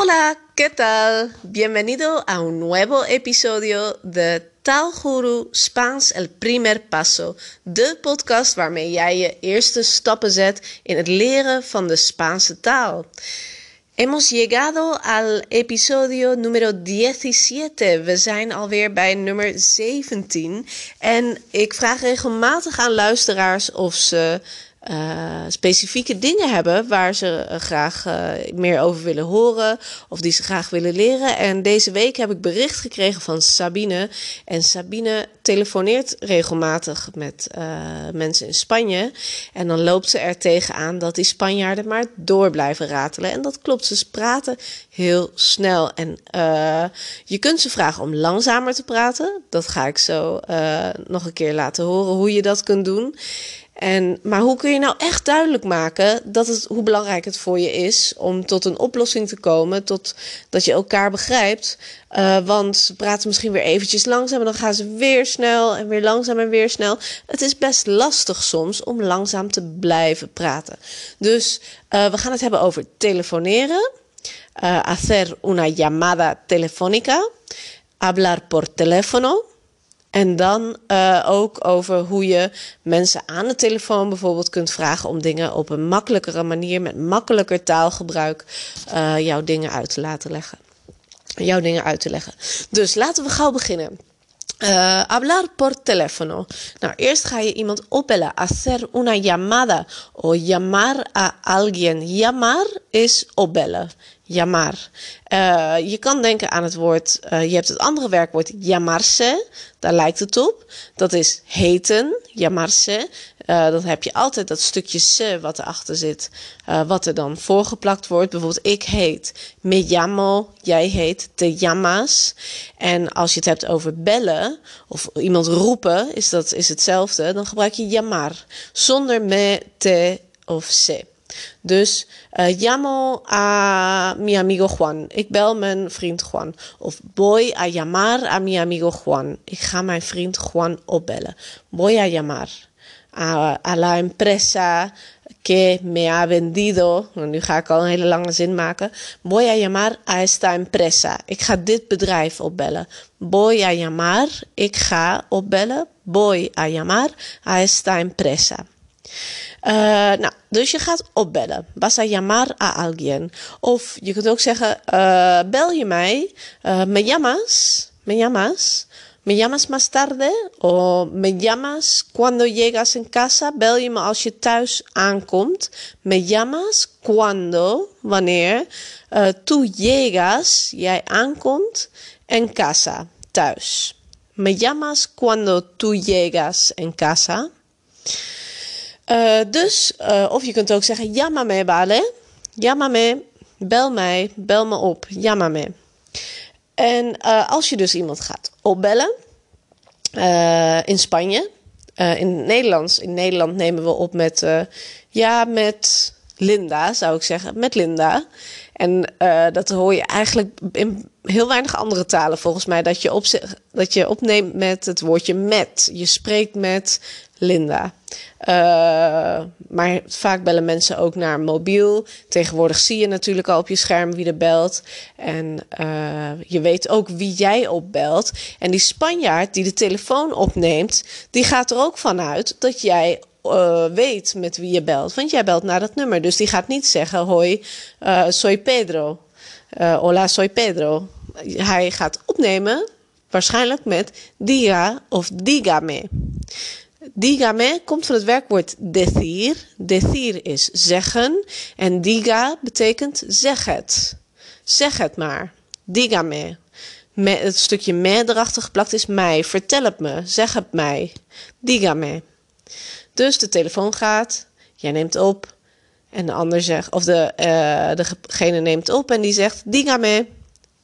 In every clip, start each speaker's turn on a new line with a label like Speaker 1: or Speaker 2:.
Speaker 1: Hola, ¿qué tal? Bienvenido a un nuevo episodio de Taalguru Spaans el primer paso, de podcast waarmee jij je eerste stappen zet in het leren van de Spaanse taal. Hemos llegado al episodio número 17. We zijn alweer bij nummer 17. En ik vraag regelmatig aan luisteraars of ze uh, specifieke dingen hebben waar ze uh, graag uh, meer over willen horen of die ze graag willen leren. En deze week heb ik bericht gekregen van Sabine. En Sabine telefoneert regelmatig met mensen in Spanje. En dan loopt ze er tegenaan dat die Spanjaarden maar door blijven ratelen. En dat klopt, ze praten heel snel. En je kunt ze vragen om langzamer te praten. Dat ga ik zo nog een keer laten horen hoe je dat kunt doen. En, maar hoe kun je nou echt duidelijk maken dat het, hoe belangrijk het voor je is om tot een oplossing te komen, tot dat je elkaar begrijpt? Uh, want ze praten misschien weer eventjes langzaam en dan gaan ze weer snel en weer langzaam en weer snel. Het is best lastig soms om langzaam te blijven praten. Dus uh, we gaan het hebben over telefoneren, uh, hacer una llamada telefónica, hablar por teléfono. En dan uh, ook over hoe je mensen aan de telefoon bijvoorbeeld kunt vragen om dingen op een makkelijkere manier, met makkelijker taalgebruik, uh, jouw dingen uit te laten leggen. Jouw dingen uit te leggen. Dus laten we gauw beginnen. Uh, hablar por teléfono. Nou, eerst ga je iemand opbellen. Hacer una llamada. O llamar a alguien. Llamar is opbellen. Llamar. Uh, je kan denken aan het woord, uh, je hebt het andere werkwoord llamarse, daar lijkt het op. Dat is heten, llamarse. Uh, dan heb je altijd dat stukje se wat erachter zit, wat er dan voorgeplakt wordt. Bijvoorbeeld ik heet me llamo, jij heet te llamas. En als je het hebt over bellen of iemand roepen, is dat is hetzelfde. Dan gebruik je llamar, zonder me, te of se. Dus uh, llamo a mi amigo Juan. Ik bel mijn vriend Juan. Of voy a llamar a mi amigo Juan. Ik ga mijn vriend Juan opbellen. Voy a llamar a, a la empresa que me ha vendido. Nou, nu ga ik al een hele lange zin maken. Voy a llamar a esta empresa. Ik ga dit bedrijf opbellen. Voy a llamar. Ik ga opbellen. Voy a llamar a esta empresa. Uh, nou, dus je gaat opbellen. Vas a llamar a alguien. Of je kunt ook zeggen, uh, bel je mij? Uh, me llamas? Me llamas? ¿Me llamas más tarde? O me llamas cuando llegas en casa? Bel je me als je thuis aankomt? Me llamas cuando, wanneer, tú llegas, jij aankomt, en casa, thuis. Me llamas cuando tú llegas en casa? Uh, dus, uh, of je kunt ook zeggen, llámame, vale? Llámame, bel mij, bel me op, llámame. En uh, als je dus iemand gaat opbellen, in Spanje, in het Nederlands, in Nederland nemen we op met, ja, met Linda, zou ik zeggen, met Linda. En dat hoor je eigenlijk in heel weinig andere talen volgens mij, dat je, op, dat je opneemt met het woordje met. Je spreekt met Linda. Uh, maar vaak bellen mensen ook naar mobiel. Tegenwoordig zie je natuurlijk al op je scherm wie er belt. En uh, je weet ook wie jij opbelt. En die Spanjaard die de telefoon opneemt, die gaat er ook vanuit dat jij uh, weet met wie je belt. Want jij belt naar dat nummer. Dus die gaat niet zeggen: Hoi, soy Pedro. hola, soy Pedro. Hij gaat opnemen, waarschijnlijk met diga of dígame. Dígame komt van het werkwoord decir. Decir is zeggen. En diga betekent zeg het. Zeg het maar. Dígame. Me, het stukje me erachter geplakt is mij. Vertel het me. Zeg het mij. Dígame. Dus de telefoon gaat. Jij neemt op. En de ander zegt, of de, uh, degene neemt op en die zegt: Dígame.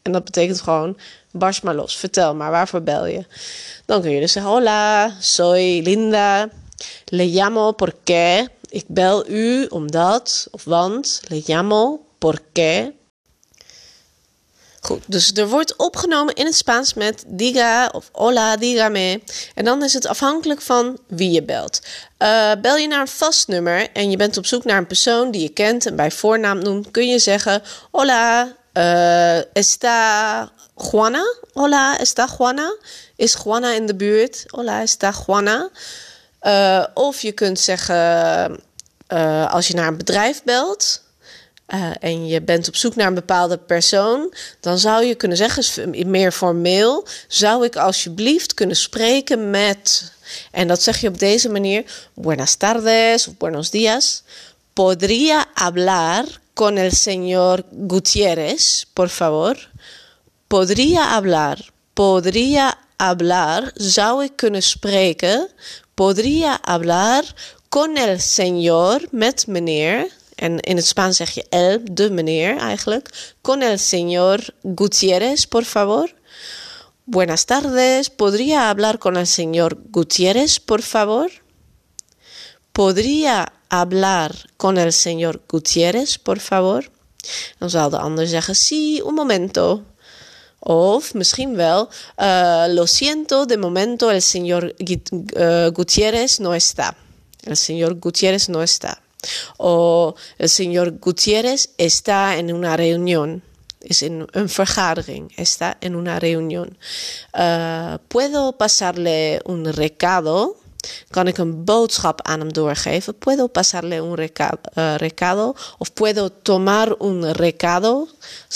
Speaker 1: En dat betekent gewoon: barst maar los. Vertel maar, waarvoor bel je? Dan kun je dus zeggen: Hola, soy Linda. Le llamo porque. Ik bel u omdat of want. Le llamo porque. Goed, dus er wordt opgenomen in het Spaans met diga of hola, dígame. En dan is het afhankelijk van wie je belt. Uh, bel je naar een vast nummer en je bent op zoek naar een persoon die je kent en bij voornaam noemt, kun je zeggen: Hola, Uh, está Juana? Hola, está Juana? Is Juana in de buurt? Hola, está Juana? Uh, of je kunt zeggen, als je naar een bedrijf belt uh, en je bent op zoek naar een bepaalde persoon, dan zou je kunnen zeggen, meer formeel, zou ik alsjeblieft kunnen spreken met. En dat zeg je op deze manier: Buenas tardes of buenos días. Podría hablar con el señor Gutiérrez, por favor. Podría hablar. Podría hablar. Zou ik kunnen spreken? Podría hablar con el señor, met meneer. En in het Spaans zeg je el, de meneer eigenlijk. Con el señor Gutiérrez, por favor. Buenas tardes. ¿Podría hablar con el señor Gutiérrez, por favor? ¿Podría hablar con el señor Gutiérrez, por favor? Dan zal de ander zeggen, sí, un momento. Of misschien wel, uh, lo siento, de momento el señor uh, Gutiérrez no está. El señor Gutiérrez no está. O el señor Gutiérrez está en una reunión. Es en een vergadering. Está en una reunión. Uh, ¿Puedo pasarle un recado? Kan ik een boodschap aan hem doorgeven? Puedo pasarle un recado, uh, recado? Puedo tomar un recado?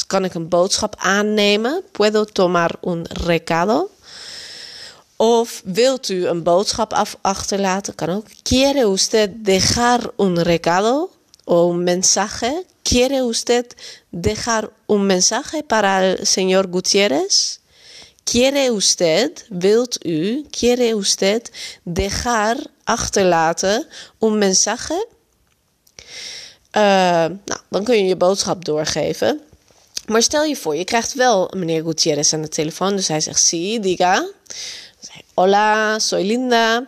Speaker 1: Kan ik een boodschap aannemen? Puedo tomar un recado? Of wilt u een boodschap af achterlaten? Kan ook. ¿Quiere usted dejar un recado o un mensaje? ¿Quiere usted dejar un mensaje para el señor Gutiérrez? ¿Quiere usted, wilt u, quiere usted dejar, achterlaten, un mensaje? Uh, nou, dan kun je je boodschap doorgeven. Maar stel je voor, je krijgt wel meneer Gutierrez aan de telefoon. Dus hij zegt, sí, diga. Hola, soy Linda.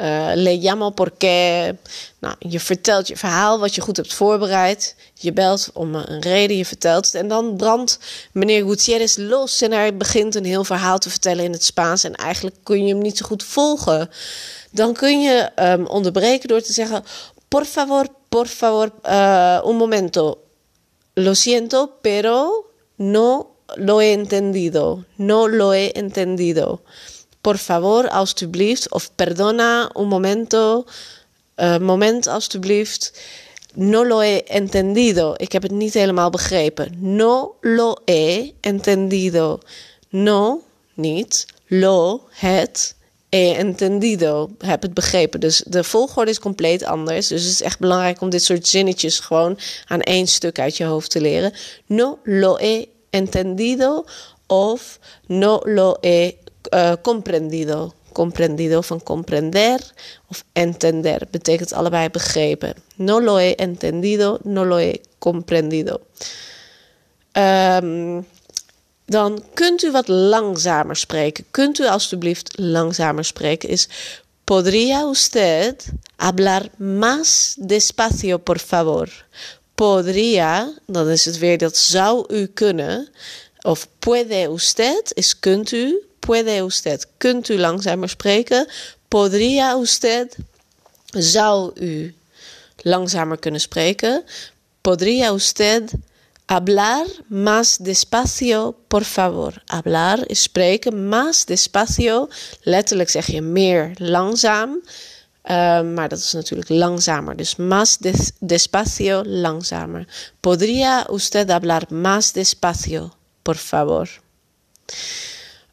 Speaker 1: Uh, le llamo porque. Nou, je vertelt je verhaal wat je goed hebt voorbereid. Je belt om een reden, je vertelt het. En dan brandt meneer Gutierrez los en hij begint een heel verhaal te vertellen in het Spaans. En eigenlijk kun je hem niet zo goed volgen. Dan kun je um, onderbreken door te zeggen: Por favor, por favor, uh, un momento. Lo siento, pero no lo he entendido. No lo he entendido. Por favor, alstublieft. Of perdona, un momento. Uh, moment, alstublieft. No lo he entendido. Ik heb het niet helemaal begrepen. No lo he entendido. No, niet. Lo, het. He entendido. Heb het begrepen. Dus de volgorde is compleet anders. Dus het is echt belangrijk om dit soort zinnetjes gewoon aan één stuk uit je hoofd te leren. No lo he entendido. Of no lo he uh, comprendido. Comprendido van comprender of entender betekent allebei begrepen. No lo he entendido, no lo he comprendido. Um, dan kunt u wat langzamer spreken. Kunt u alstublieft langzamer spreken? Is podría usted hablar más despacio, por favor? Podría, dan is het weer dat zou u kunnen. Of puede usted is kunt u puede usted. Kunt u langzamer spreken? Podría usted. Zou u langzamer kunnen spreken? Podría usted hablar más despacio, por favor. Hablar is spreken, más despacio. Letterlijk zeg je meer langzaam. Uh, maar dat is natuurlijk langzamer. Dus más des despacio, langzamer. Podría usted hablar más despacio, por favor.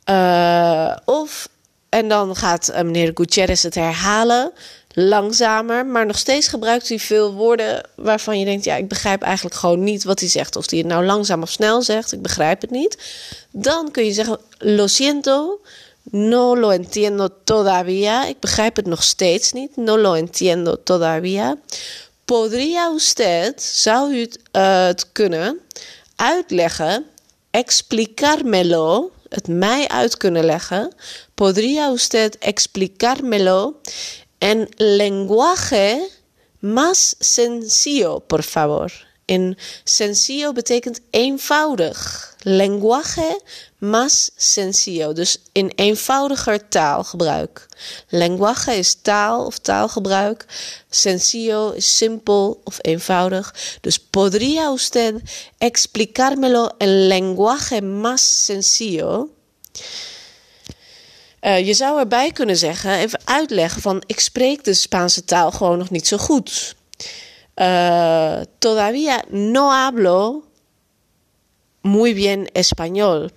Speaker 1: Uh, of, en dan gaat uh, meneer Gutierrez het herhalen, langzamer, maar nog steeds gebruikt hij veel woorden waarvan je denkt, ja, ik begrijp eigenlijk gewoon niet wat hij zegt. Of hij het nou langzaam of snel zegt, ik begrijp het niet. Dan kun je zeggen, lo siento, no lo entiendo todavía. Ik begrijp het nog steeds niet, no lo entiendo todavía. Podría usted, zou u het, uh, het kunnen uitleggen, explicármelo, het mij uit kunnen leggen. Podría usted explicármelo en lenguaje más sencillo, por favor. In sencillo betekent eenvoudig. Lenguaje más sencillo, dus in eenvoudiger taalgebruik. Lenguaje is taal of taalgebruik. Sencillo is simpel of eenvoudig. Dus podría usted explicármelo en lenguaje más sencillo? Uh, je zou erbij kunnen zeggen, even uitleggen van ik spreek de Spaanse taal gewoon nog niet zo goed. Uh, todavía no hablo muy bien español.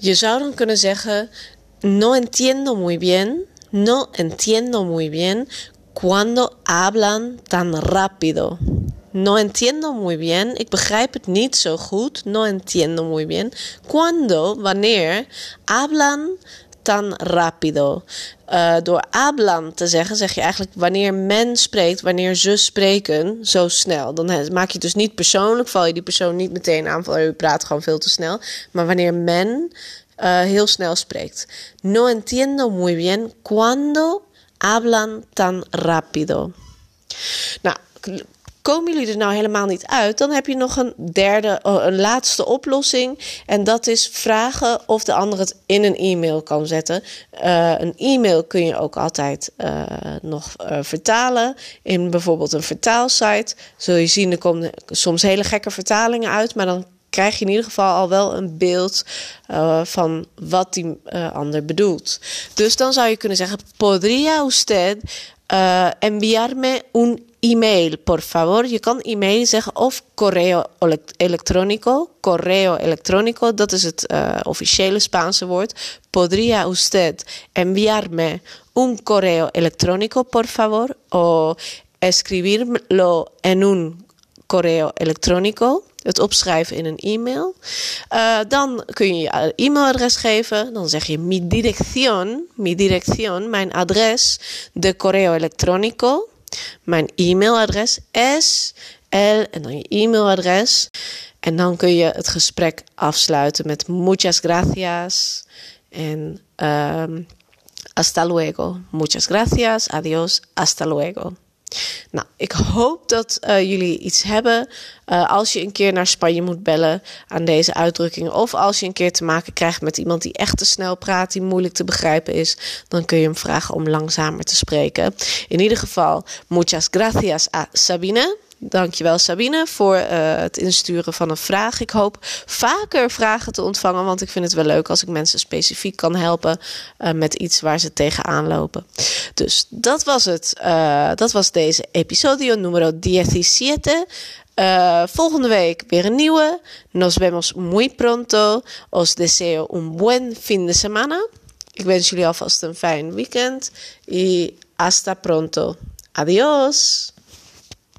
Speaker 1: Je zou kunnen zeggen, no entiendo muy bien, no entiendo muy bien cuando hablan tan rápido. No entiendo muy bien. Ik begrijp het niet zo goed. No entiendo muy bien. Cuando, wanneer, hablan tan rápido. Uh, door hablan te zeggen, zeg je eigenlijk wanneer men spreekt, wanneer ze spreken, zo snel. Dan maak je het dus niet persoonlijk, val je die persoon niet meteen aan van je praat gewoon veel te snel. Maar wanneer men uh, heel snel spreekt. No entiendo muy bien cuando hablan tan rápido. Nou, Komen jullie er nou helemaal niet uit, dan heb je nog een derde, oh, een laatste oplossing. En dat is vragen of de ander het in een e-mail kan zetten. Uh, een e-mail kun je ook altijd uh, nog uh, vertalen. In bijvoorbeeld een vertaalsite. Zul je zien, er komen soms hele gekke vertalingen uit. Maar dan krijg je in ieder geval al wel een beeld van wat die ander bedoelt. Dus dan zou je kunnen zeggen: Podría usted uh, enviarme un email, por favor. Je kan e-mail zeggen of correo electrónico. Correo electrónico, dat is het uh, officiële Spaanse woord. Podría usted enviarme un correo electrónico, por favor? O escribirlo en un correo electrónico. Het opschrijven in een e-mail. Uh, dan kun je je e-mailadres geven. Dan zeg je mi dirección, mi dirección, mijn adres de correo electrónico. Mijn e-mailadres is L en dan je e-mailadres. En dan kun je het gesprek afsluiten met muchas gracias en um, hasta luego. Muchas gracias, adiós, hasta luego. Nou, ik hoop dat uh, jullie iets hebben uh, als je een keer naar Spanje moet bellen aan deze uitdrukkingen. Of als je een keer te maken krijgt met iemand die echt te snel praat, die moeilijk te begrijpen is. Dan kun je hem vragen om langzamer te spreken. In ieder geval, muchas gracias a Sabine. Dankjewel Sabine voor uh, het insturen van een vraag. Ik hoop vaker vragen te ontvangen, want ik vind het wel leuk als ik mensen specifiek kan helpen uh, met iets waar ze tegenaan lopen. Dus dat was het. Uh, dat was deze episodio numero 17. Uh, volgende week weer een nieuwe. Nos vemos muy pronto. Os deseo un buen fin de semana. Ik wens jullie alvast een fijn weekend. Y hasta pronto. Adiós.